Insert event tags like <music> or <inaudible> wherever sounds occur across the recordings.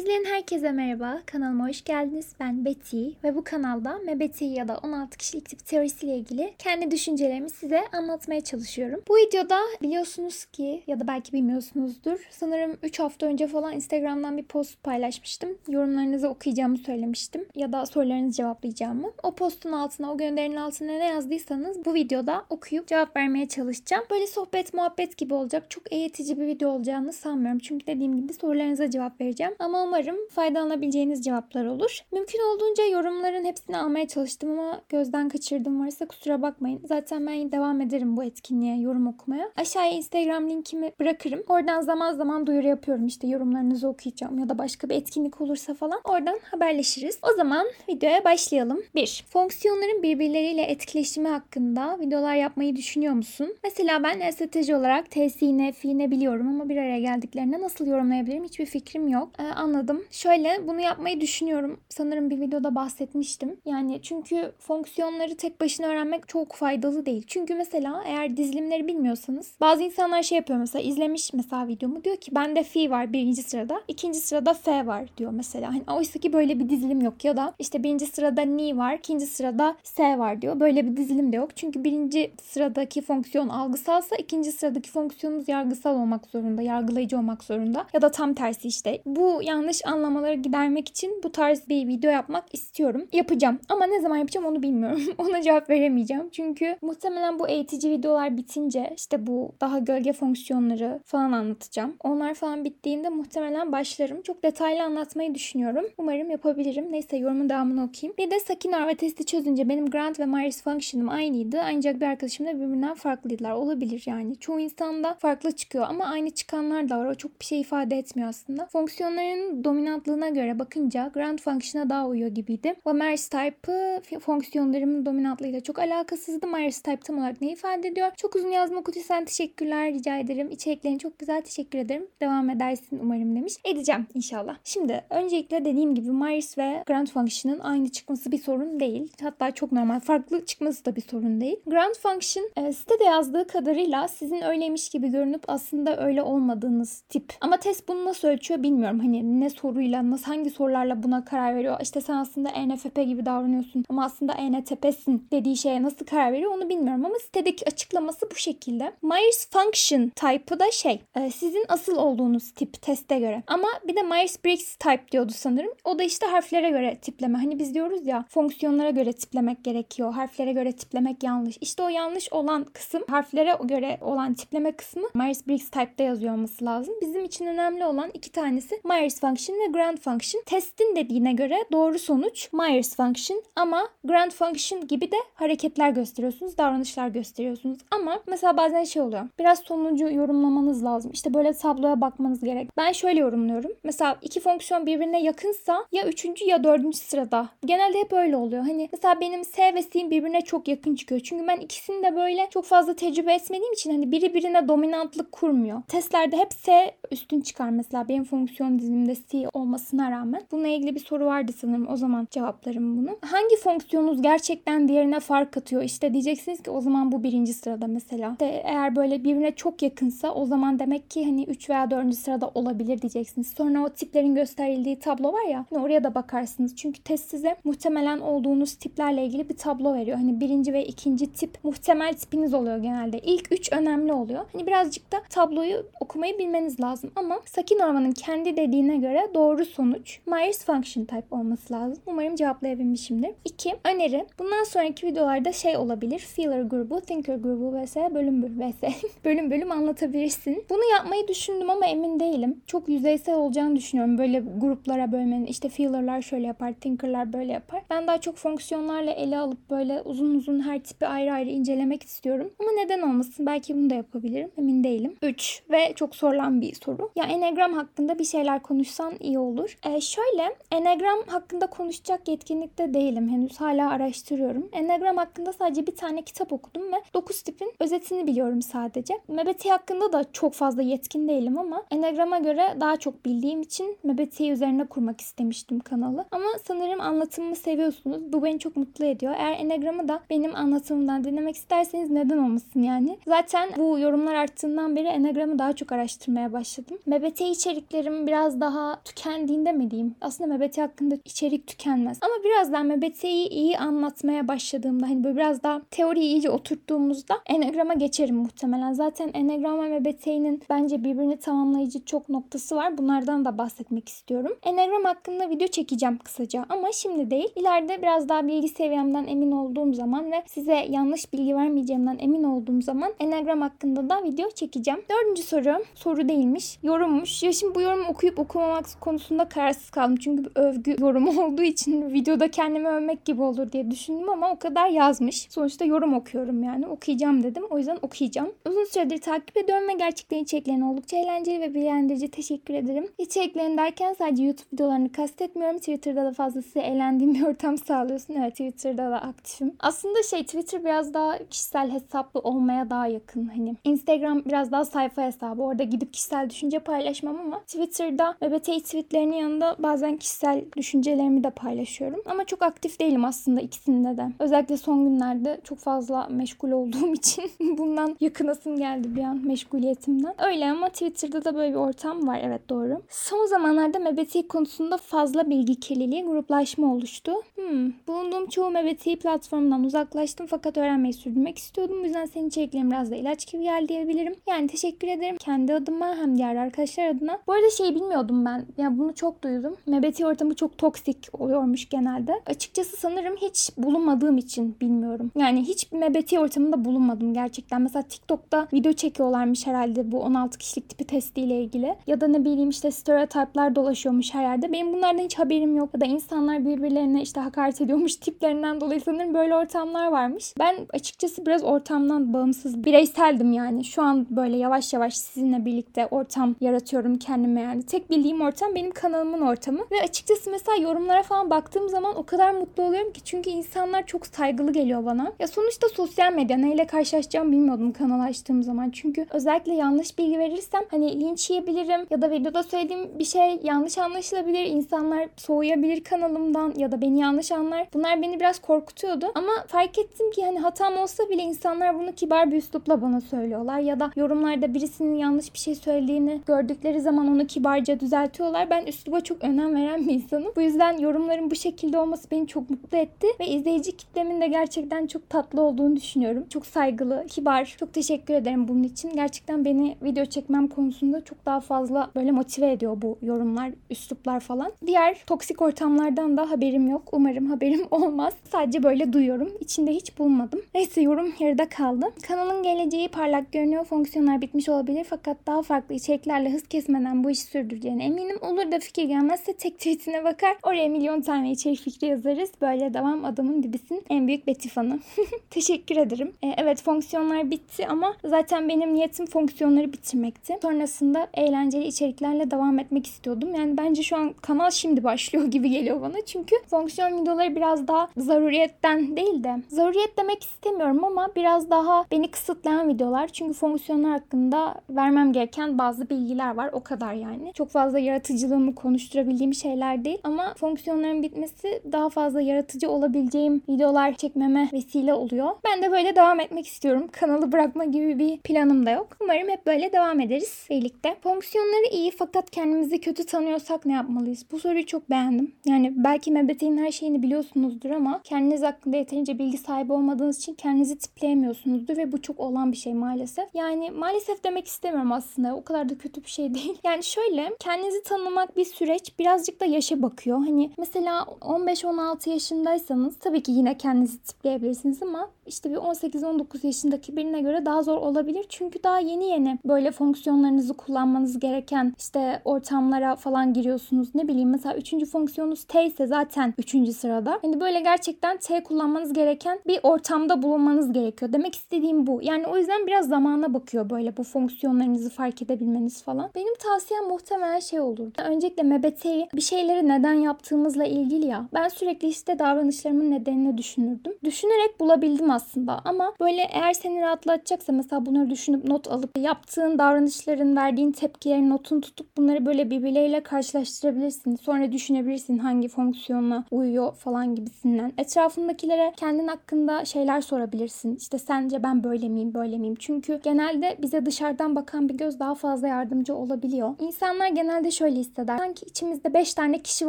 İzleyen herkese merhaba. Kanalıma hoş geldiniz. Ben Betty ve bu kanalda MBTI ya da 16 kişilik tip teorisiyle ilgili kendi düşüncelerimi size anlatmaya çalışıyorum. Bu videoda biliyorsunuz ki ya da belki bilmiyorsunuzdur. Sanırım 3 hafta önce falan Instagram'dan bir post paylaşmıştım. Yorumlarınızı okuyacağımı söylemiştim ya da sorularınızı cevaplayacağımı. O postun altına, o gönderinin altına ne yazdıysanız bu videoda okuyup cevap vermeye çalışacağım. Böyle sohbet, muhabbet gibi olacak. Çok eğitici bir video olacağını sanmıyorum. Çünkü dediğim gibi sorularınıza cevap vereceğim. Ama umarım faydalanabileceğiniz cevaplar olur. Mümkün olduğunca yorumların hepsini almaya çalıştım ama gözden kaçırdım varsa kusura bakmayın. Zaten ben devam ederim bu etkinliğe yorum okumaya. Aşağıya Instagram linkimi bırakırım. Oradan zaman zaman duyuru yapıyorum işte yorumlarınızı okuyacağım ya da başka bir etkinlik olursa falan. Oradan haberleşiriz. O zaman videoya başlayalım. 1. Fonksiyonların birbirleriyle etkileşimi hakkında videolar yapmayı düşünüyor musun? Mesela ben strateji olarak TSİ'ne, Fİ'ne biliyorum ama bir araya geldiklerinde nasıl yorumlayabilirim hiçbir fikrim yok. Ee, anladım. Şöyle bunu yapmayı düşünüyorum. Sanırım bir videoda bahsetmiştim. Yani çünkü fonksiyonları tek başına öğrenmek çok faydalı değil. Çünkü mesela eğer dizilimleri bilmiyorsanız bazı insanlar şey yapıyor mesela izlemiş mesela videomu diyor ki bende fi var birinci sırada ikinci sırada f var diyor mesela. Hani oysa ki böyle bir dizilim yok ya da işte birinci sırada ni var ikinci sırada s var diyor. Böyle bir dizilim de yok. Çünkü birinci sıradaki fonksiyon algısalsa ikinci sıradaki fonksiyonumuz yargısal olmak zorunda, yargılayıcı olmak zorunda ya da tam tersi işte. Bu yanlış anlamaları gidermek için bu tarz bir video yapmak istiyorum. Yapacağım ama ne zaman yapacağım onu bilmiyorum. <laughs> Ona cevap veremeyeceğim. Çünkü muhtemelen bu eğitici videolar bitince işte bu daha gölge fonksiyonları falan anlatacağım. Onlar falan bittiğinde muhtemelen başlarım. Çok detaylı anlatmayı düşünüyorum. Umarım yapabilirim. Neyse yorumun devamını okuyayım. Bir de Sakin ve testi çözünce benim Grant ve Myers Function'ım aynıydı. Ancak bir arkadaşım da birbirinden farklıydılar. Olabilir yani. Çoğu insanda farklı çıkıyor ama aynı çıkanlar da var. O çok bir şey ifade etmiyor aslında. Fonksiyonların dominantlığına göre bakınca Grant Function'a daha uyuyor gibiydi. Ve Myers Type'ı fonksiyonlarımın dominantlığıyla çok alakasızdı. Myers Type tam olarak ne ifade ediyor? Çok uzun yazma kutuysan teşekkürler rica ederim. İçeriklerin çok güzel teşekkür ederim. Devam edersin umarım demiş. Edeceğim inşallah. Şimdi öncelikle dediğim gibi Myers ve Grant Function'ın aynı çıkması bir sorun değil. Hatta çok normal. Farklı çıkması da bir sorun değil. Grant Function e, sitede yazdığı kadarıyla sizin öyleymiş gibi görünüp aslında öyle olmadığınız tip. Ama test bunu nasıl ölçüyor bilmiyorum. Hani ne soruyla, nasıl hangi sorularla buna karar veriyor. İşte sen aslında ENFP gibi davranıyorsun ama aslında ENTP'sin dediği şeye nasıl karar veriyor onu bilmiyorum ama sitedeki açıklaması bu şekilde. Myers Function type'ı da şey, e, sizin asıl olduğunuz tip teste göre. Ama bir de Myers-Briggs type diyordu sanırım. O da işte harflere göre tipleme. Hani biz diyoruz ya fonksiyonlara göre tiplemek gerekiyor. Harflere göre tiplemek yanlış. İşte o yanlış olan kısım harflere göre olan tipleme kısmı Myers-Briggs type'da yazıyor olması lazım. Bizim için önemli olan iki tanesi Myers function ve Grant function. Testin dediğine göre doğru sonuç Myers function ama Grant function gibi de hareketler gösteriyorsunuz, davranışlar gösteriyorsunuz. Ama mesela bazen şey oluyor. Biraz sonucu yorumlamanız lazım. İşte böyle tabloya bakmanız gerek. Ben şöyle yorumluyorum. Mesela iki fonksiyon birbirine yakınsa ya üçüncü ya dördüncü sırada. Genelde hep öyle oluyor. Hani mesela benim S ve C'in birbirine çok yakın çıkıyor. Çünkü ben ikisini de böyle çok fazla tecrübe etmediğim için hani biri birine dominantlık kurmuyor. Testlerde hep S üstün çıkar mesela benim fonksiyon dizimimde C olmasına rağmen. Bununla ilgili bir soru vardı sanırım. O zaman cevaplarım bunu. Hangi fonksiyonunuz gerçekten diğerine fark atıyor? İşte diyeceksiniz ki o zaman bu birinci sırada mesela. İşte eğer böyle birbirine çok yakınsa o zaman demek ki hani 3 veya 4. sırada olabilir diyeceksiniz. Sonra o tiplerin gösterildiği tablo var ya hani oraya da bakarsınız. Çünkü test size muhtemelen olduğunuz tiplerle ilgili bir tablo veriyor. Hani birinci ve ikinci tip muhtemel tipiniz oluyor genelde. İlk üç önemli oluyor. Hani birazcık da tabloyu okumayı bilmeniz lazım. Ama Sakin Orman'ın kendi dediğine göre doğru sonuç Myers Function Type olması lazım. Umarım cevaplayabilmişimdir. 2. Öneri. Bundan sonraki videolarda şey olabilir. Feeler grubu, Thinker grubu vs. bölüm bölüm vs. <laughs> bölüm bölüm anlatabilirsin. Bunu yapmayı düşündüm ama emin değilim. Çok yüzeysel olacağını düşünüyorum. Böyle gruplara bölmenin. İşte Feeler'lar şöyle yapar, Thinker'lar böyle yapar. Ben daha çok fonksiyonlarla ele alıp böyle uzun uzun her tipi ayrı ayrı incelemek istiyorum. Ama neden olmasın? Belki bunu da yapabilirim. Emin değilim. 3 ve çok sorulan bir soru. Ya Enneagram hakkında bir şeyler konuşsan iyi olur. Ee, şöyle Enneagram hakkında konuşacak yetkinlikte değilim. Henüz hala araştırıyorum. Enneagram hakkında sadece bir tane kitap okudum ve 9 tipin özetini biliyorum sadece. MBTI hakkında da çok fazla yetkin değilim ama Enneagram'a göre daha çok bildiğim için MBTI üzerine kurmak istemiştim kanalı. Ama sanırım anlatımımı seviyorsunuz. Bu beni çok mutlu ediyor. Eğer Enneagram'ı da benim anlatımımdan dinlemek isterseniz neden olmasın yani. Zaten bu yorumlar arttığından beri Enneagram'ı daha çok araştırmaya başladım. MBTI içeriklerim biraz daha tükendiğinde mi diyeyim? Aslında MBT hakkında içerik tükenmez. Ama biraz daha MBT'yi iyi anlatmaya başladığımda hani böyle biraz daha teoriyi iyice oturttuğumuzda Enneagram'a geçerim muhtemelen. Zaten Enneagram ve MBT'nin bence birbirini tamamlayıcı çok noktası var. Bunlardan da bahsetmek istiyorum. Enneagram hakkında video çekeceğim kısaca ama şimdi değil. İleride biraz daha bilgi seviyemden emin olduğum zaman ve size yanlış bilgi vermeyeceğimden emin olduğum zaman Enneagram hakkında da video çekeceğim. Dördüncü soru. Soru değilmiş. Yorummuş. Ya şimdi bu yorumu okuyup okumamak konusunda kararsız kaldım. Çünkü bir övgü yorumu <laughs> olduğu için videoda kendimi övmek gibi olur diye düşündüm ama o kadar yazmış. Sonuçta yorum okuyorum yani. Okuyacağım dedim. O yüzden okuyacağım. Uzun süredir takip ediyorum ve gerçekten içeriklerini oldukça eğlenceli ve bilgilendirici. Teşekkür ederim. İçeriklerini derken sadece YouTube videolarını kastetmiyorum. Twitter'da da fazlasıyla eğlendiğim bir ortam sağlıyorsun. Evet Twitter'da da aktifim. Aslında şey Twitter biraz daha kişisel hesaplı olmaya daha yakın. Hani Instagram biraz daha sayfa hesabı. Orada gidip kişisel düşünce paylaşmam ama Twitter'da MBTI tweetlerinin yanında bazen kişisel düşüncelerimi de paylaşıyorum. Ama çok aktif değilim aslında ikisinde de. Özellikle son günlerde çok fazla meşgul olduğum <laughs> için bundan yakınasım geldi bir an meşguliyetimden. Öyle ama Twitter'da da böyle bir ortam var. Evet doğru. Son zamanlarda MBTI konusunda fazla bilgi kirliliği, gruplaşma oluştu. Hmm. Bulunduğum çoğu MBTI platformundan uzaklaştım fakat öğrenmeyi sürdürmek istiyordum. Bu yüzden senin içeriklerin biraz da ilaç gibi geldi diyebilirim. Yani teşekkür ederim kendi adıma hem diğer arkadaşlar adına. Bu arada şey bilmiyordum ben. Yani bunu çok duydum. MBTI ortamı çok toksik oluyormuş genelde. Açıkçası sanırım hiç bulunmadığım için bilmiyorum. Yani hiç MBTI ortamında bulunmadım gerçekten. Mesela TikTok'ta video çekiyorlarmış herhalde bu 16 kişilik tipi testiyle ilgili. Ya da ne bileyim işte stereotipler dolaşıyormuş her yerde. Benim bunlardan hiç haberim yok. Ya da insanlar birbirlerine işte hakaret ediyormuş <laughs> tiplerinden dolayı sanırım böyle ortamlar varmış. Ben açıkçası biraz ortamdan bağımsız bireyseldim yani. Şu an böyle yavaş yavaş sizinle birlikte ortam yaratıyorum kendime yani. Tek bildiğim ortam benim kanalımın ortamı. Ve açıkçası mesela yorumlara falan baktığım zaman o kadar mutlu oluyorum ki çünkü insanlar çok saygılı geliyor bana. Ya sonuçta sosyal medya neyle karşılaşacağım bilmiyordum kanal açtığım zaman. Çünkü özellikle yanlış bilgi verirsem hani linç yiyebilirim ya da videoda söylediğim bir şey yanlış anlaşılabilir. İnsanlar soğuyabilir kanalımdan ya da beni yanlış anlar. Bunlar beni biraz korkutuyordu. Ama fark ettim ki hani hatam olsa bile insanlar bunu kibar bir üslupla bana söylüyorlar. Ya da yorumlarda birisinin yanlış bir şey söylediğini gördükleri zaman onu kibarca düzeltiyorlar. Ben üsluba çok önem veren bir insanım. Bu yüzden yorumların bu şekilde olması beni çok mutlu etti. Ve izleyici kitlemin de gerçekten çok tatlı olduğunu düşünüyorum. Çok saygılı, kibar. Çok teşekkür ederim bunun için. Gerçekten beni video çekmem konusunda çok daha fazla böyle motive ediyor bu yorumlar, üsluplar falan. Diğer toksik ortamlardan da haberim yok. Umarım haberim <laughs> olmaz. Sadece böyle duyuyorum. İçinde hiç bulmadım. Neyse yorum yarıda kaldı. Kanalın geleceği parlak görünüyor. Fonksiyonlar bitmiş olabilir fakat daha farklı içeriklerle hız kesmeden bu işi sürdüreceğine eminim. Olur da fikir gelmezse tek tweetine bakar. Oraya milyon tane içerik fikri yazarız. Böyle devam adamın dibisin. En büyük Betty fanı. <laughs> Teşekkür ederim. Ee, evet fonksiyonlar bitti ama zaten benim niyetim fonksiyonları bitirmekti. Sonrasında eğlenceli içeriklerle devam etmek istiyordum. Yani bence şu an kanal şimdi başlıyor <laughs> gibi geliyor bana. Çünkü fonksiyon videoları biraz daha zaruriyetten değil de zaruriyet demek istemiyorum ama biraz daha beni kısıtlayan videolar. Çünkü fonksiyonlar hakkında vermem gereken bazı bilgiler var. O kadar yani. Çok fazla yaratıcılığımı konuşturabildiğim şeyler değil. Ama fonksiyonların bitmesi daha fazla yaratıcı olabileceğim videolar çekmeme vesile oluyor. Ben de böyle devam etmek istiyorum. Kanalı bırakma gibi bir planım da yok. Umarım hep böyle devam ederiz birlikte. Fonksiyonları iyi fakat kendimizi kötü tanıyorsak ne yapmalıyız? Bu soruyu çok beğendim. Yani belki MBT'nin her şeyini biliyorsunuzdur ama kendiniz hakkında yeterince bilgi sahibi olmadığınız için kendinizi tipleyemiyorsunuzdur ve bu çok olan bir şey maalesef. Yani maalesef demek istemiyorum aslında. O kadar da kötü bir şey değil. Yani şöyle kendinizi tanımak bir süreç birazcık da yaşa bakıyor. Hani mesela 15-16 yaşındaysanız tabii ki yine kendinizi tipleyebilirsiniz ama işte bir 18-19 yaşındaki birine göre daha zor olabilir. Çünkü daha yeni yeni böyle fonksiyonlarınızı kullanmanız gereken işte ortamlara falan giriyorsunuz. Ne bileyim mesela 3. fonksiyonunuz T ise zaten 3. sırada. Hani böyle gerçekten T kullanmanız gereken bir ortamda bulunmanız gerekiyor. Demek istediğim bu. Yani o yüzden biraz zamana bakıyor böyle bu fonksiyonlarınızı fark edebilmeniz falan. Benim tavsiyem muhtemelen şey olurdu. Öncelikle MBT'yi bir şeyleri neden yaptığımızla ilgili ya. Ben sürekli işte davranışlarımın nedenini düşünürdüm. Düşünerek bulabildim aslında aslında ama böyle eğer seni rahatlatacaksa mesela bunları düşünüp not alıp yaptığın davranışların, verdiğin tepkilerin notunu tutup bunları böyle birbirleriyle karşılaştırabilirsin. Sonra düşünebilirsin hangi fonksiyona uyuyor falan gibisinden. Etrafındakilere kendin hakkında şeyler sorabilirsin. İşte sence ben böyle miyim, böyle miyim? Çünkü genelde bize dışarıdan bakan bir göz daha fazla yardımcı olabiliyor. İnsanlar genelde şöyle hisseder. Sanki içimizde 5 tane kişi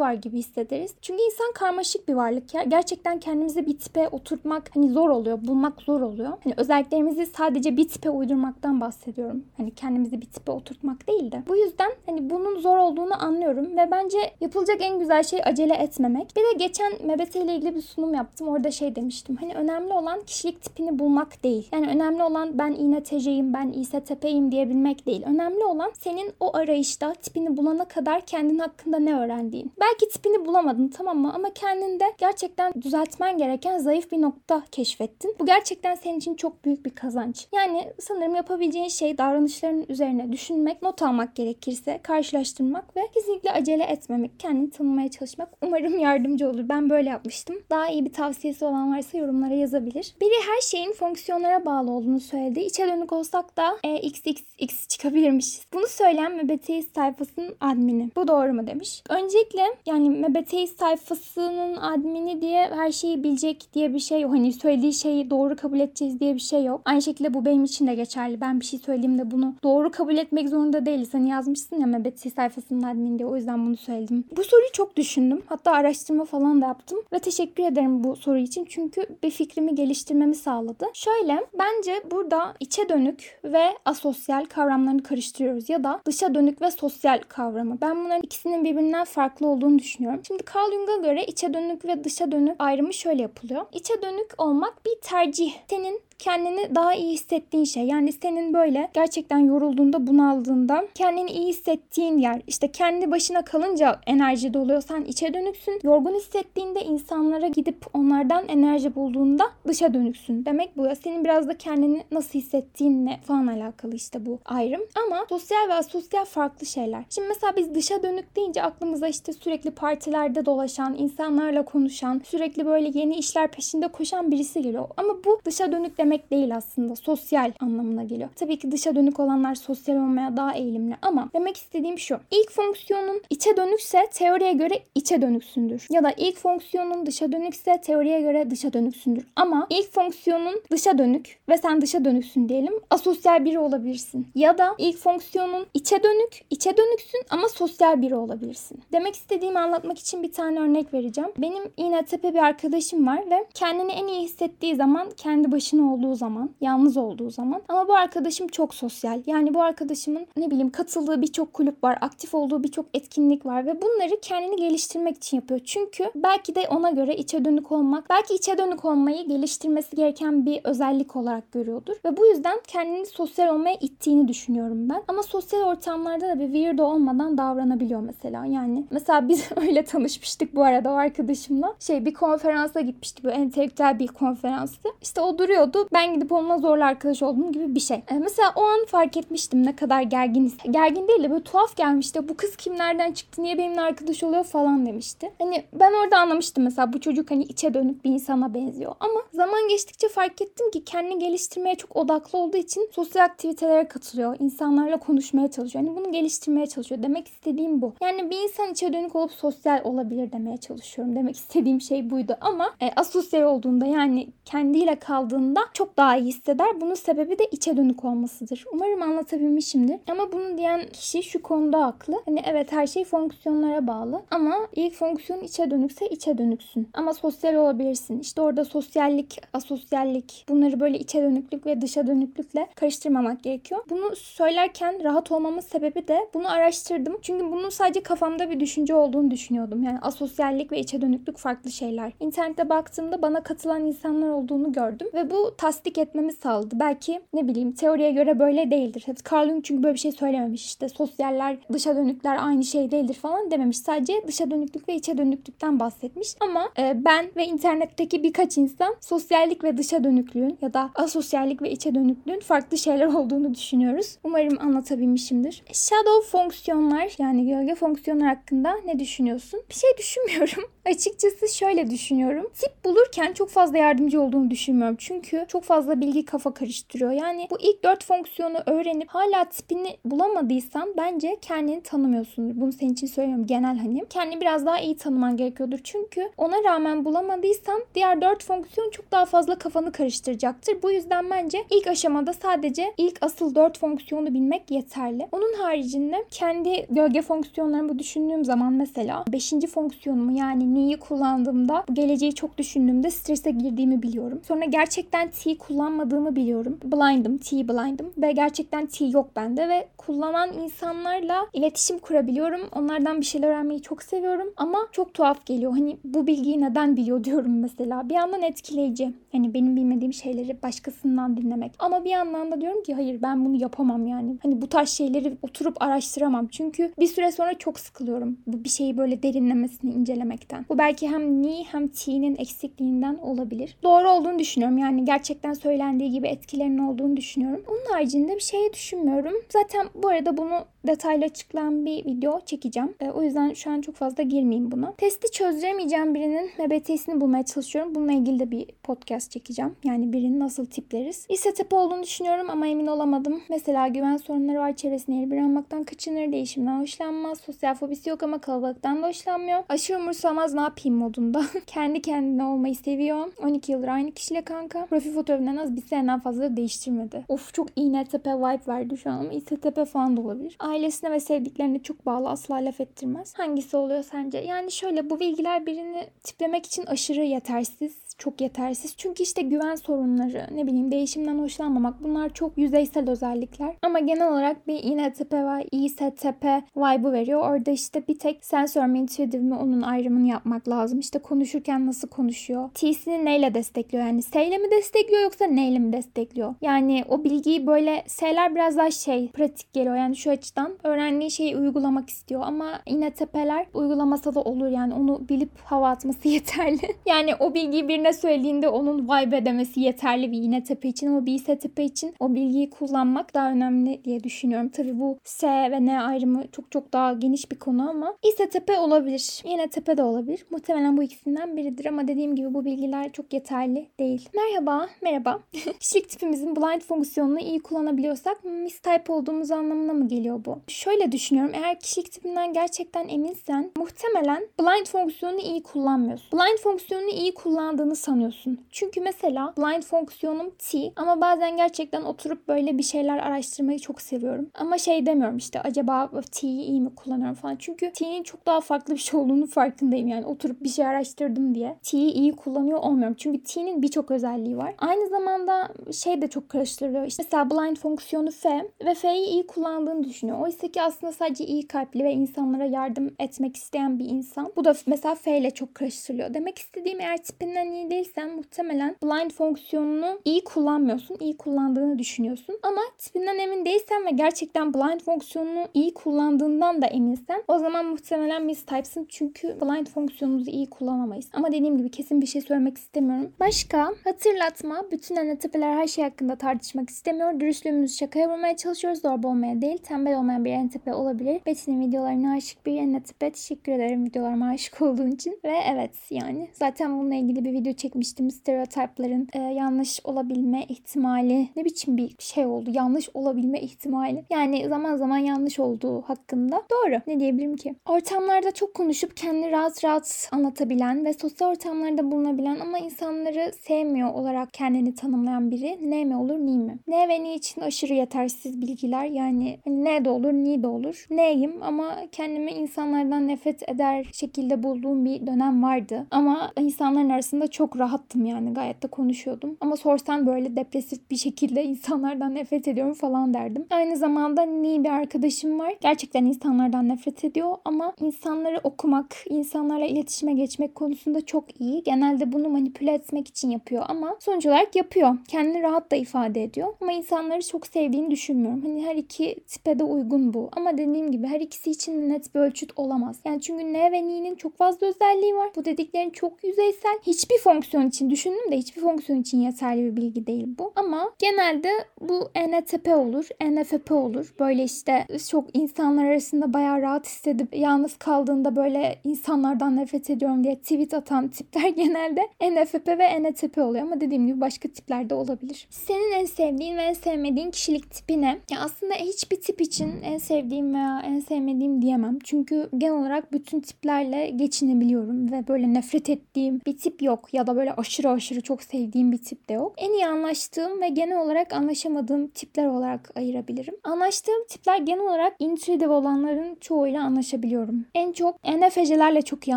var gibi hissederiz. Çünkü insan karmaşık bir varlık. Gerçekten kendimizi bir tipe oturtmak hani zor oluyor. Bulmak zor oluyor. Hani özelliklerimizi sadece bir tipe uydurmaktan bahsediyorum. Hani kendimizi bir tipe oturtmak değil de. Bu yüzden hani bunun zor olduğunu anlıyorum ve bence yapılacak en güzel şey acele etmemek. Bir de geçen MBT ile ilgili bir sunum yaptım. Orada şey demiştim. Hani önemli olan kişilik tipini bulmak değil. Yani önemli olan ben İNTC'yim, ben İSTP'yim diyebilmek değil. Önemli olan senin o arayışta tipini bulana kadar kendin hakkında ne öğrendiğin. Belki tipini bulamadın tamam mı? Ama kendinde gerçekten düzeltmen gereken zayıf bir nokta keşfettin. Bu gerçekten senin için çok büyük bir kazanç. Yani sanırım yapabileceğin şey davranışların üzerine düşünmek, not almak gerekirse, karşılaştırmak ve kesinlikle acele etmemek, kendini tanımaya çalışmak umarım yardımcı olur. Ben böyle yapmıştım. Daha iyi bir tavsiyesi olan varsa yorumlara yazabilir. Biri her şeyin fonksiyonlara bağlı olduğunu söyledi. İçe dönük olsak da e, XXX çıkabilirmişiz. Bunu söyleyen MBTİ sayfasının admini. Bu doğru mu demiş. Öncelikle yani MBTİ sayfasının admini diye her şeyi bilecek diye bir şey. Hani söylediği şeyi doğru kabul edeceğiz diye bir şey yok. Aynı şekilde bu benim için de geçerli. Ben bir şey söyleyeyim de bunu doğru kabul etmek zorunda değiliz. Hani yazmışsın ya MBTİ sayfasının admini diye. O yüzden bunu söyledim. Bu soruyu çok düşündüm. Hatta araştırma falan da yaptım. Ve teşekkür ederim bu soru için. Çünkü bir fikrimi geliştirmemi sağladı. Şöyle bence burada içe dönük ve asosyal kavramlarını karıştırıyoruz. Ya da dışa dönük ve sosyal kavramı. Ben bunların ikisinin birbirinden farklı olduğunu düşünüyorum. Şimdi Carl Jung'a göre içe dönük ve dışa dönük ayrımı şöyle yapılıyor. İçe dönük olmak bir tercih. Senin kendini daha iyi hissettiğin şey. Yani senin böyle gerçekten yorulduğunda, bunaldığında kendini iyi hissettiğin yer. İşte kendi başına kalınca enerji doluyorsan içe dönüksün. Yorgun hissettiğinde insanlara gidip onlardan enerji bulduğunda dışa dönüksün. Demek bu ya. Senin biraz da kendini nasıl hissettiğinle falan alakalı işte bu ayrım. Ama sosyal ve asosyal farklı şeyler. Şimdi mesela biz dışa dönük deyince aklımıza işte sürekli partilerde dolaşan, insanlarla konuşan, sürekli böyle yeni işler peşinde koşan birisi geliyor. Ama bu dışa dönük demek demek değil aslında. Sosyal anlamına geliyor. Tabii ki dışa dönük olanlar sosyal olmaya daha eğilimli ama demek istediğim şu. İlk fonksiyonun içe dönükse teoriye göre içe dönüksündür. Ya da ilk fonksiyonun dışa dönükse teoriye göre dışa dönüksündür. Ama ilk fonksiyonun dışa dönük ve sen dışa dönüksün diyelim. Asosyal biri olabilirsin. Ya da ilk fonksiyonun içe dönük, içe dönüksün ama sosyal biri olabilirsin. Demek istediğimi anlatmak için bir tane örnek vereceğim. Benim İNTP bir arkadaşım var ve kendini en iyi hissettiği zaman kendi başına olduğu zaman, yalnız olduğu zaman. Ama bu arkadaşım çok sosyal. Yani bu arkadaşımın ne bileyim katıldığı birçok kulüp var, aktif olduğu birçok etkinlik var ve bunları kendini geliştirmek için yapıyor. Çünkü belki de ona göre içe dönük olmak, belki içe dönük olmayı geliştirmesi gereken bir özellik olarak görüyordur. Ve bu yüzden kendini sosyal olmaya ittiğini düşünüyorum ben. Ama sosyal ortamlarda da bir weirdo olmadan davranabiliyor mesela. Yani mesela biz <laughs> öyle tanışmıştık bu arada o arkadaşımla. Şey bir konferansa gitmiştik. Böyle entelektüel bir konferanstı. İşte o duruyordu. Ben gidip onunla zorla arkadaş oldum gibi bir şey. E, mesela o an fark etmiştim ne kadar gerginiz. Gergin değil de böyle tuhaf gelmişti. Bu kız kimlerden çıktı niye benimle arkadaş oluyor falan demişti. Hani ben orada anlamıştım mesela bu çocuk hani içe dönük bir insana benziyor. Ama zaman geçtikçe fark ettim ki kendini geliştirmeye çok odaklı olduğu için sosyal aktivitelere katılıyor. İnsanlarla konuşmaya çalışıyor. Hani bunu geliştirmeye çalışıyor. Demek istediğim bu. Yani bir insan içe dönük olup sosyal olabilir demeye çalışıyorum. Demek istediğim şey buydu. Ama e, asosyal olduğunda yani kendiyle kaldığında çok daha iyi hisseder. Bunun sebebi de içe dönük olmasıdır. Umarım anlatabilmişimdir. Ama bunu diyen kişi şu konuda haklı. Hani evet her şey fonksiyonlara bağlı ama ilk fonksiyon içe dönükse içe dönüksün. Ama sosyal olabilirsin. İşte orada sosyallik, asosyallik bunları böyle içe dönüklük ve dışa dönüklükle karıştırmamak gerekiyor. Bunu söylerken rahat olmamın sebebi de bunu araştırdım. Çünkü bunun sadece kafamda bir düşünce olduğunu düşünüyordum. Yani asosyallik ve içe dönüklük farklı şeyler. İnternette baktığımda bana katılan insanlar olduğunu gördüm ve bu tasdik etmemi sağladı. Belki ne bileyim teoriye göre böyle değildir. Carl Jung çünkü böyle bir şey söylememiş. İşte sosyaller, dışa dönükler aynı şey değildir falan dememiş. Sadece dışa dönüklük ve içe dönüklükten bahsetmiş. Ama e, ben ve internetteki birkaç insan sosyallik ve dışa dönüklüğün ya da asosyallik ve içe dönüklüğün farklı şeyler olduğunu düşünüyoruz. Umarım anlatabilmişimdir. Shadow fonksiyonlar yani gölge fonksiyonlar hakkında ne düşünüyorsun? Bir şey düşünmüyorum. <laughs> Açıkçası şöyle düşünüyorum. Tip bulurken çok fazla yardımcı olduğunu düşünmüyorum. Çünkü çok fazla bilgi kafa karıştırıyor. Yani bu ilk dört fonksiyonu öğrenip hala tipini bulamadıysan bence kendini tanımıyorsundur. Bunu senin için söylüyorum genel hani. Kendini biraz daha iyi tanıman gerekiyordur. Çünkü ona rağmen bulamadıysan diğer dört fonksiyon çok daha fazla kafanı karıştıracaktır. Bu yüzden bence ilk aşamada sadece ilk asıl dört fonksiyonu bilmek yeterli. Onun haricinde kendi gölge fonksiyonlarımı düşündüğüm zaman mesela beşinci fonksiyonumu yani ni'yi kullandığımda geleceği çok düşündüğümde strese girdiğimi biliyorum. Sonra gerçekten T kullanmadığımı biliyorum. Blind'ım, T blind'ım ve gerçekten T yok bende ve kullanan insanlarla iletişim kurabiliyorum. Onlardan bir şeyler öğrenmeyi çok seviyorum ama çok tuhaf geliyor. Hani bu bilgiyi neden biliyor diyorum mesela. Bir yandan etkileyici. Hani benim bilmediğim şeyleri başkasından dinlemek. Ama bir yandan da diyorum ki hayır ben bunu yapamam yani. Hani bu tarz şeyleri oturup araştıramam. Çünkü bir süre sonra çok sıkılıyorum. Bu bir şeyi böyle derinlemesine incelemekten. Bu belki hem ni hem t'nin eksikliğinden olabilir. Doğru olduğunu düşünüyorum. Yani gerçekten söylendiği gibi etkilerinin olduğunu düşünüyorum. Onun haricinde bir şey düşünmüyorum. Zaten bu arada bunu detaylı açıklayan bir video çekeceğim. E, o yüzden şu an çok fazla girmeyeyim buna. Testi çözdüremeyeceğim birinin MBT'sini bulmaya çalışıyorum. Bununla ilgili de bir podcast çekeceğim. Yani birinin nasıl tipleriz. İse tipi olduğunu düşünüyorum ama emin olamadım. Mesela güven sorunları var. Çevresine bir almaktan kaçınır. Değişimden hoşlanmaz. Sosyal fobisi yok ama kalabalıktan da hoşlanmıyor. Aşırı umursamaz ne yapayım modunda. <laughs> Kendi kendine olmayı seviyor. 12 yıldır aynı kişiyle kanka. Profil fotoğrafından az bir seneden fazla değiştirmedi. Of çok iğne tepe vibe verdi şu an ama ise tepe falan da olabilir. Ailesine ve sevdiklerine çok bağlı asla laf ettirmez. Hangisi oluyor sence? Yani şöyle bu bilgiler birini tiplemek için aşırı yetersiz çok yetersiz. Çünkü işte güven sorunları, ne bileyim değişimden hoşlanmamak bunlar çok yüzeysel özellikler. Ama genel olarak bir INTP ve ISTP vibe'ı veriyor. Orada işte bir tek sensör mi intuitive mi onun ayrımını yapmak lazım. İşte konuşurken nasıl konuşuyor? T'sini neyle destekliyor? Yani S ile mi destekliyor yoksa neyle mi destekliyor? Yani o bilgiyi böyle S'ler biraz daha şey pratik geliyor. Yani şu açıdan öğrendiği şeyi uygulamak istiyor ama INTP'ler uygulamasa da olur yani onu bilip hava atması <laughs> yeterli. yani o bilgiyi birine söylediğinde onun vibe edemesi yeterli bir iğne tepe için ama bir ise tepe için o bilgiyi kullanmak daha önemli diye düşünüyorum. Tabii bu S ve N ayrımı çok çok daha geniş bir konu ama ise tepe olabilir. Yine tepe de olabilir. Muhtemelen bu ikisinden biridir ama dediğim gibi bu bilgiler çok yeterli değil. Merhaba, merhaba. <laughs> Kişilik tipimizin blind fonksiyonunu iyi kullanabiliyorsak mistype olduğumuz anlamına mı geliyor bu? Şöyle düşünüyorum. Eğer kişilik tipinden gerçekten eminsen muhtemelen blind fonksiyonunu iyi kullanmıyorsun. Blind fonksiyonunu iyi kullandığını sanıyorsun. Çünkü mesela blind fonksiyonum T ama bazen gerçekten oturup böyle bir şeyler araştırmayı çok seviyorum. Ama şey demiyorum işte acaba T'yi iyi mi kullanıyorum falan. Çünkü T'nin çok daha farklı bir şey olduğunu farkındayım. Yani oturup bir şey araştırdım diye T'yi iyi kullanıyor olmuyorum. Çünkü T'nin birçok özelliği var. Aynı zamanda şey de çok karıştırılıyor. İşte mesela blind fonksiyonu F ve F'yi iyi kullandığını düşünüyor. Oysa ki aslında sadece iyi kalpli ve insanlara yardım etmek isteyen bir insan. Bu da mesela F ile çok karıştırılıyor. Demek istediğim eğer tipinden iyi değilsen muhtemelen blind fonksiyonunu iyi kullanmıyorsun. iyi kullandığını düşünüyorsun. Ama tipinden emin değilsen ve gerçekten blind fonksiyonunu iyi kullandığından da eminsen o zaman muhtemelen mistype'sın. Çünkü blind fonksiyonumuzu iyi kullanamayız. Ama dediğim gibi kesin bir şey söylemek istemiyorum. Başka hatırlatma. Bütün NTP'ler her şey hakkında tartışmak istemiyor. Dürüstlüğümüzü şakaya vurmaya çalışıyoruz. Zorba olmaya değil. Tembel olmayan bir NTP olabilir. Betty'nin videolarına aşık bir NTP. Teşekkür ederim videolarıma aşık olduğun için. Ve evet yani zaten bununla ilgili bir video çekmiştim. Stereotiplerin e, yanlış olabilme ihtimali ne biçim bir şey oldu? Yanlış olabilme ihtimali. Yani zaman zaman yanlış olduğu hakkında. Doğru. Ne diyebilirim ki? Ortamlarda çok konuşup kendini rahat rahat anlatabilen ve sosyal ortamlarda bulunabilen ama insanları sevmiyor olarak kendini tanımlayan biri ne mi olur ni mi? Ne ve ni için aşırı yetersiz bilgiler yani ne de olur ni de olur. Neyim ama kendimi insanlardan nefret eder şekilde bulduğum bir dönem vardı. Ama insanların arasında çok rahattım yani gayet de konuşuyordum. Ama sorsan böyle depresif bir şekilde <laughs> insanlardan nefret ediyorum falan derdim. Aynı zamanda ni bir arkadaşım var. Gerçekten insanlardan nefret ediyor ama insanları okumak, insanlarla iletişime geçmek konusunda çok iyi. Genelde bunu manipüle etmek için yapıyor ama sonuç olarak yapıyor. Kendini rahat da ifade ediyor. Ama insanları çok sevdiğini düşünmüyorum. Hani her iki tipe de uygun bu. Ama dediğim gibi her ikisi için net bir ölçüt olamaz. Yani çünkü ne ve ni'nin çok fazla özelliği var. Bu dediklerin çok yüzeysel. Hiçbir fonksiyon için düşündüm de hiçbir fonksiyon için yeterli bir bilgi değil bu. Ama genelde bu ENTP olur, NFP olur. Böyle işte çok insanlar arasında bayağı rahat hissedip yalnız kaldığında böyle insanlardan nefret ediyorum diye tweet atan tipler <laughs> genelde NFP ve NTP oluyor ama dediğim gibi başka tipler de olabilir. Senin en sevdiğin ve en sevmediğin kişilik tipi ne? Ya aslında hiçbir tip için en sevdiğim veya en sevmediğim diyemem. Çünkü genel olarak bütün tiplerle geçinebiliyorum ve böyle nefret ettiğim bir tip yok ya da böyle aşırı aşırı çok sevdiğim bir tip de yok. En iyi anlaştığım ve genel olarak anlaşamadığım tipler olarak ayırabilirim. Anlaştığım tipler genel olarak intuitive olanların çoğuyla anlaşabiliyorum. En çok ENFJ'lerle çok iyi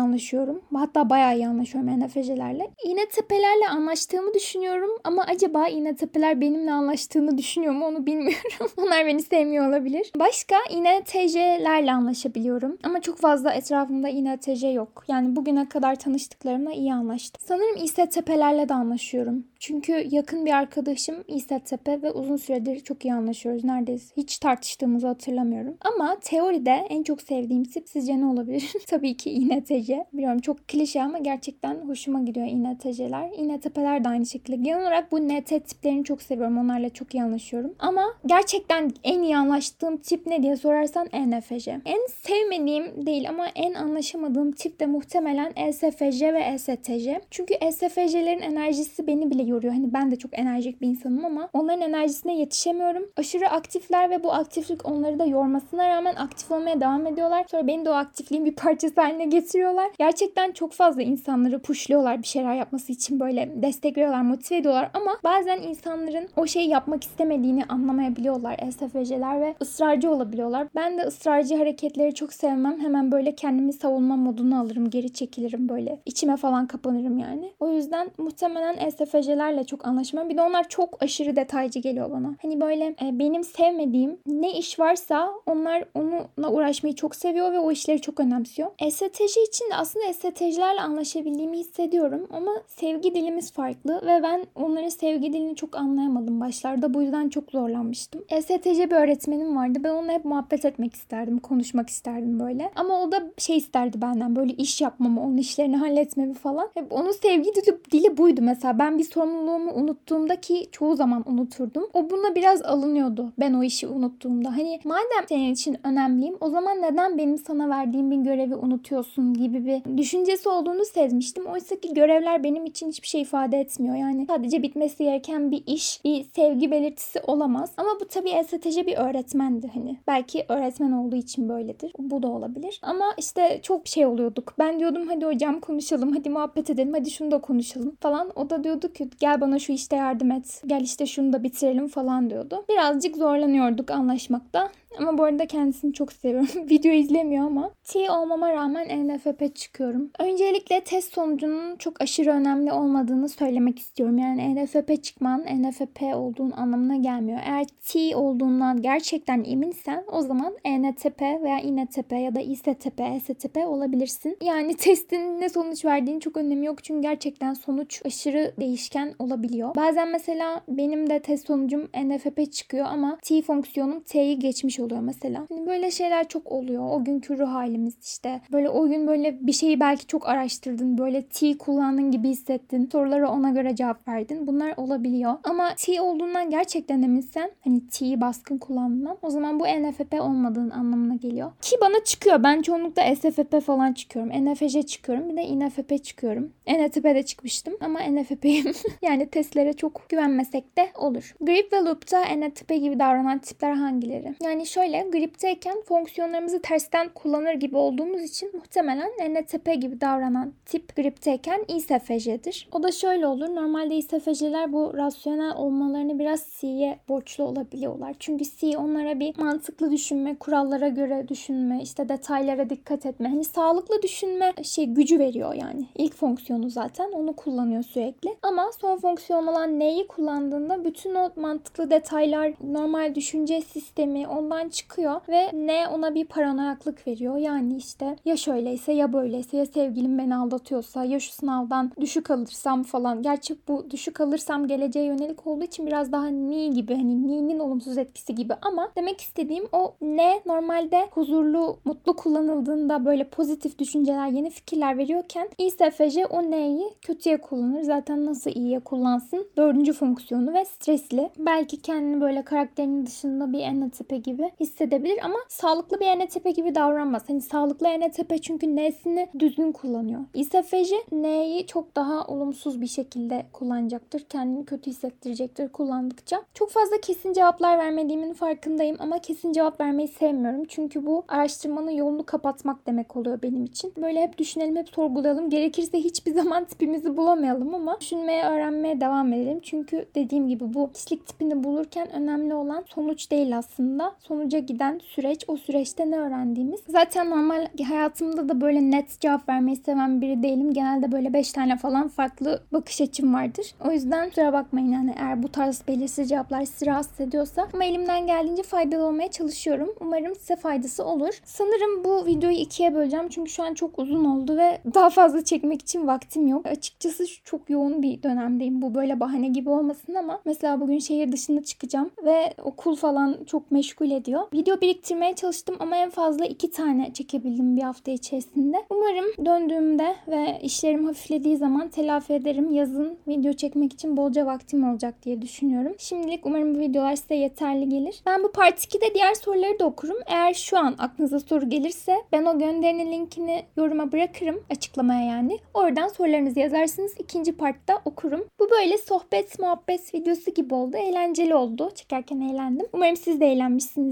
anlaşıyorum. Hatta bayağı iyi anlaşıyorum ENFJ'lerle. İğnetepelerle anlaştığımı düşünüyorum ama acaba İğnetepeler benimle anlaştığını düşünüyor mu onu bilmiyorum. <laughs> Onlar beni sevmiyor olabilir. Başka İNTJ'lerle anlaşabiliyorum. Ama çok fazla etrafımda İNTJ yok. Yani bugüne kadar tanıştıklarımla iyi anlaştım. Sanırım İSTP'lerle de anlaşıyorum. Çünkü yakın bir arkadaşım İSTP ve uzun süredir çok iyi anlaşıyoruz. Neredeyse hiç tartıştığımızı hatırlamıyorum. Ama teoride en çok sevdiğim tip sizce ne olabilir? <laughs> Tabii ki İNTC. Biliyorum çok klişe ama gerçekten hoşuma gidiyor İNTC'ler. İNTP'ler de aynı şekilde. Genel olarak bu NT tiplerini çok seviyorum. Onlarla çok iyi anlaşıyorum. Ama gerçekten en iyi anlaştığım tip ne diye sorarsan ENFJ. En sevmediğim değil ama en anlaşamadığım tip de muhtemelen ESFJ ve ESTJ. Çünkü ESFJ'lerin enerjisi beni bile yoruyor. Hani ben de çok enerjik bir insanım ama onların enerjisine yetişemiyorum. Aşırı aktifler ve bu aktiflik onları da yormasına rağmen aktif olmaya devam ediyorlar. Sonra beni de o aktifliğin bir parçası haline getiriyorlar. Gerçekten çok fazla insanları pushluyorlar bir şeyler yapması için böyle destek veriyorlar, motive ediyorlar ama bazen insanların o şeyi yapmak istemediğini anlamayabiliyorlar ESFJ'ler ve ısrarcı olabiliyorlar. Ben de ısrarcı hareketleri çok sevmem. Hemen böyle kendimi savunma moduna alırım, geri çekilirim böyle. içime falan kapanırım yani. O yüzden muhtemelen ESFJ'lerle çok anlaşmam. Bir de onlar çok aşırı detaycı geliyor bana. Hani böyle e, benim sevmediğim ne iş varsa onlar onunla uğraşmayı çok seviyor ve o işleri çok önemsiyor. STJ için de aslında STJ'lerle anlaşabildiğimi hissediyorum ama sevgi dilimiz farklı ve ben onların sevgi dilini çok anlayamadım başlarda. Bu yüzden çok zorlanmıştım. STJ bir öğretmenim vardı. Ben onunla hep muhabbet etmek isterdim, konuşmak isterdim böyle. Ama o da şey isterdi benden böyle iş yapmamı, onun işlerini halletmemi falan. Hep onun sevgi dili, dili buydu mesela. Ben bir sorumluluğumu unuttuğumda ki çoğu zaman unuturdum. O buna biraz alınıyordu ben o işi unuttuğumda. Hani madem senin için önemliyim o zaman neden benim sana verdiğim bir görevi unutuyorsun gibi bir düşüncesi olduğunu sezmiştim. Oysa ki görevler benim için hiçbir şey ifade etmiyor. Yani sadece bitmesi gereken bir iş, bir sevgi belirtisi olamaz. Ama bu tabii strateji bir öğretmendi hani. Belki öğretmen olduğu için böyledir. Bu da olabilir. Ama işte çok şey oluyorduk. Ben diyordum hadi hocam konuşalım, hadi muhabbet edelim, hadi şunu da konuşalım falan. O da diyordu ki gel bana şu işte yardım et. Gel işte şunu da bitirelim falan diyordu. Birazcık zorlanıyorduk anlaşmakta. Ama bu arada kendisini çok seviyorum. <laughs> Video izlemiyor ama. T olmama rağmen ENFP çıkıyorum. Öncelikle test sonucunun çok aşırı önemli olmadığını söylemek istiyorum. Yani ENFP çıkman ENFP olduğun anlamına gelmiyor. Eğer T olduğundan gerçekten eminsen o zaman ENTP veya INTP ya da ISTP, STP olabilirsin. Yani <laughs> testin ne sonuç verdiğini çok önemi yok. Çünkü gerçekten sonuç aşırı değişken olabiliyor. Bazen mesela benim de test sonucum ENFP çıkıyor ama T fonksiyonum T'yi geçmiş mesela. Hani böyle şeyler çok oluyor. O günkü ruh halimiz işte. Böyle o gün böyle bir şeyi belki çok araştırdın. Böyle T kullandın gibi hissettin. Sorulara ona göre cevap verdin. Bunlar olabiliyor. Ama T olduğundan gerçekten eminsen hani T'yi baskın kullanman o zaman bu NFP olmadığın anlamına geliyor. Ki bana çıkıyor. Ben çoğunlukla SFP falan çıkıyorum. NFJ çıkıyorum. Bir de INFP çıkıyorum. NTP'de çıkmıştım ama NFP'yim. <laughs> yani testlere çok güvenmesek de olur. Grip ve Loop'ta NTP gibi davranan tipler hangileri? Yani şöyle gripteyken fonksiyonlarımızı tersten kullanır gibi olduğumuz için muhtemelen NTP gibi davranan tip gripteyken ISFJ'dir. O da şöyle olur. Normalde ISFJ'ler bu rasyonel olmalarını biraz C'ye borçlu olabiliyorlar. Çünkü C onlara bir mantıklı düşünme, kurallara göre düşünme, işte detaylara dikkat etme. Hani sağlıklı düşünme şey gücü veriyor yani. İlk fonksiyonu zaten onu kullanıyor sürekli. Ama son fonksiyon olan N'yi kullandığında bütün o mantıklı detaylar, normal düşünce sistemi, ondan içinden çıkıyor ve ne ona bir paranoyaklık veriyor. Yani işte ya şöyleyse ya böyleyse ya sevgilim beni aldatıyorsa ya şu sınavdan düşük alırsam falan. Gerçi bu düşük alırsam geleceğe yönelik olduğu için biraz daha ni gibi hani ni'nin olumsuz etkisi gibi ama demek istediğim o ne normalde huzurlu, mutlu kullanıldığında böyle pozitif düşünceler, yeni fikirler veriyorken İSFJ o neyi kötüye kullanır. Zaten nasıl iyiye kullansın? Dördüncü fonksiyonu ve stresli. Belki kendini böyle karakterinin dışında bir ENTP gibi hissedebilir ama sağlıklı bir ENTP gibi davranmaz. Hani sağlıklı ENTP çünkü N'sini düzgün kullanıyor. İSFJ N'yi çok daha olumsuz bir şekilde kullanacaktır. Kendini kötü hissettirecektir kullandıkça. Çok fazla kesin cevaplar vermediğimin farkındayım ama kesin cevap vermeyi sevmiyorum. Çünkü bu araştırmanın yolunu kapatmak demek oluyor benim için. Böyle hep düşünelim, hep sorgulayalım. Gerekirse hiçbir <laughs> zaman tipimizi bulamayalım ama düşünmeye, öğrenmeye devam edelim. Çünkü dediğim gibi bu kişilik tipini bulurken önemli olan sonuç değil aslında. Sonuca giden süreç, o süreçte ne öğrendiğimiz. Zaten normal hayatımda da böyle net cevap vermeyi seven biri değilim. Genelde böyle 5 tane falan farklı bakış açım vardır. O yüzden kusura bakmayın yani eğer bu tarz belirsiz cevaplar sizi rahatsız ediyorsa. Ama elimden geldiğince faydalı olmaya çalışıyorum. Umarım size faydası olur. Sanırım bu videoyu ikiye böleceğim. Çünkü şu an çok uzun oldu ve daha fazla çekmek için vaktim yok. Açıkçası çok yoğun bir dönemdeyim. Bu böyle bahane gibi olmasın ama mesela bugün şehir dışına çıkacağım ve okul falan çok meşgul ediyor. Video biriktirmeye çalıştım ama en fazla iki tane çekebildim bir hafta içerisinde. Umarım döndüğümde ve işlerim hafiflediği zaman telafi ederim. Yazın video çekmek için bolca vaktim olacak diye düşünüyorum. Şimdilik umarım bu videolar size yeterli gelir. Ben bu part 2'de diğer soruları da okurum. Eğer şu an aklınıza soru gelirse ben o gönderinin linkini yoruma bırakırım. Açıklamaya yani. Oradan sorularınızı yazarsınız. İkinci partta okurum. Bu böyle sohbet muhabbet videosu gibi oldu. Eğlenceli oldu. Çekerken eğlendim. Umarım siz de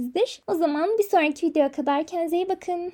eğlenmişsinizdir. O zaman bir sonraki videoya kadar kendinize iyi bakın.